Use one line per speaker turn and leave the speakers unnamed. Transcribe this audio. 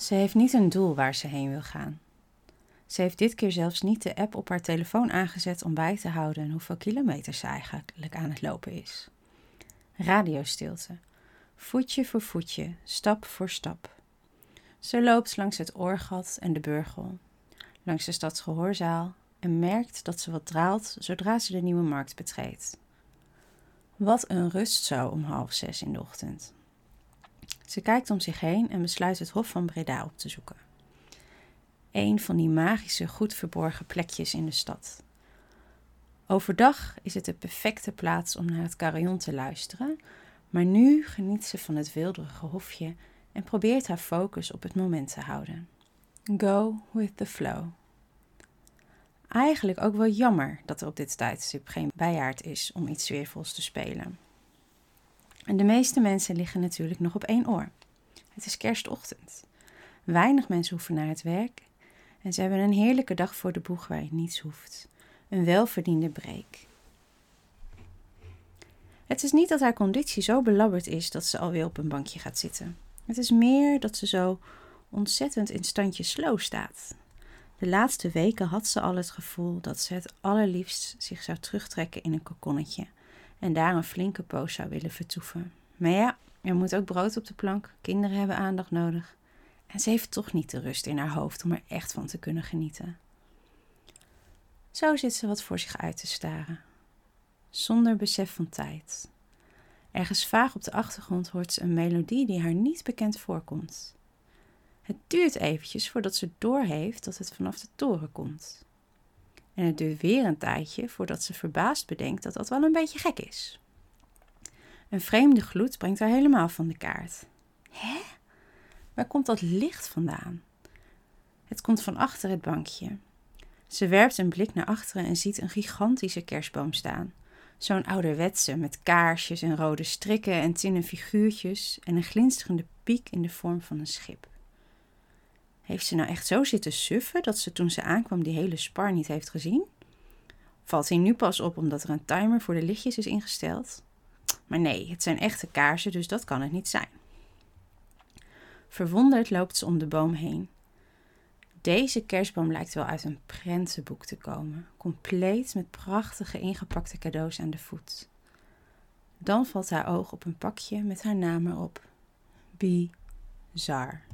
Ze heeft niet een doel waar ze heen wil gaan. Ze heeft dit keer zelfs niet de app op haar telefoon aangezet om bij te houden hoeveel kilometers ze eigenlijk aan het lopen is. Radiostilte. Voetje voor voetje, stap voor stap. Ze loopt langs het oorgat en de burgel, langs de stadsgehoorzaal en merkt dat ze wat draalt zodra ze de nieuwe markt betreedt. Wat een rust zo om half zes in de ochtend. Ze kijkt om zich heen en besluit het Hof van Breda op te zoeken. Een van die magische, goed verborgen plekjes in de stad. Overdag is het de perfecte plaats om naar het carillon te luisteren, maar nu geniet ze van het wilderige hofje en probeert haar focus op het moment te houden. Go with the flow. Eigenlijk ook wel jammer dat er op dit tijdstip geen bijaard is om iets sfeervols te spelen. En de meeste mensen liggen natuurlijk nog op één oor. Het is kerstochtend. Weinig mensen hoeven naar het werk en ze hebben een heerlijke dag voor de boeg waar je niets hoeft. Een welverdiende break. Het is niet dat haar conditie zo belabberd is dat ze alweer op een bankje gaat zitten. Het is meer dat ze zo ontzettend in standje slow staat. De laatste weken had ze al het gevoel dat ze het allerliefst zich zou terugtrekken in een kokonnetje en daar een flinke poos zou willen vertoeven. Maar ja, er moet ook brood op de plank, kinderen hebben aandacht nodig. En ze heeft toch niet de rust in haar hoofd om er echt van te kunnen genieten. Zo zit ze wat voor zich uit te staren, zonder besef van tijd. Ergens vaag op de achtergrond hoort ze een melodie die haar niet bekend voorkomt. Het duurt eventjes voordat ze doorheeft dat het vanaf de toren komt. En het duurt weer een tijdje voordat ze verbaasd bedenkt dat dat wel een beetje gek is. Een vreemde gloed brengt haar helemaal van de kaart. Hè? Waar komt dat licht vandaan? Het komt van achter het bankje. Ze werpt een blik naar achteren en ziet een gigantische kerstboom staan. Zo'n ouderwetse met kaarsjes en rode strikken en tinnen figuurtjes en een glinsterende piek in de vorm van een schip. Heeft ze nou echt zo zitten suffen dat ze toen ze aankwam die hele spar niet heeft gezien? Valt hij nu pas op omdat er een timer voor de lichtjes is ingesteld? Maar nee, het zijn echte kaarsen, dus dat kan het niet zijn. Verwonderd loopt ze om de boom heen. Deze kerstboom lijkt wel uit een prentenboek te komen, compleet met prachtige ingepakte cadeaus aan de voet. Dan valt haar oog op een pakje met haar naam erop. Bizar.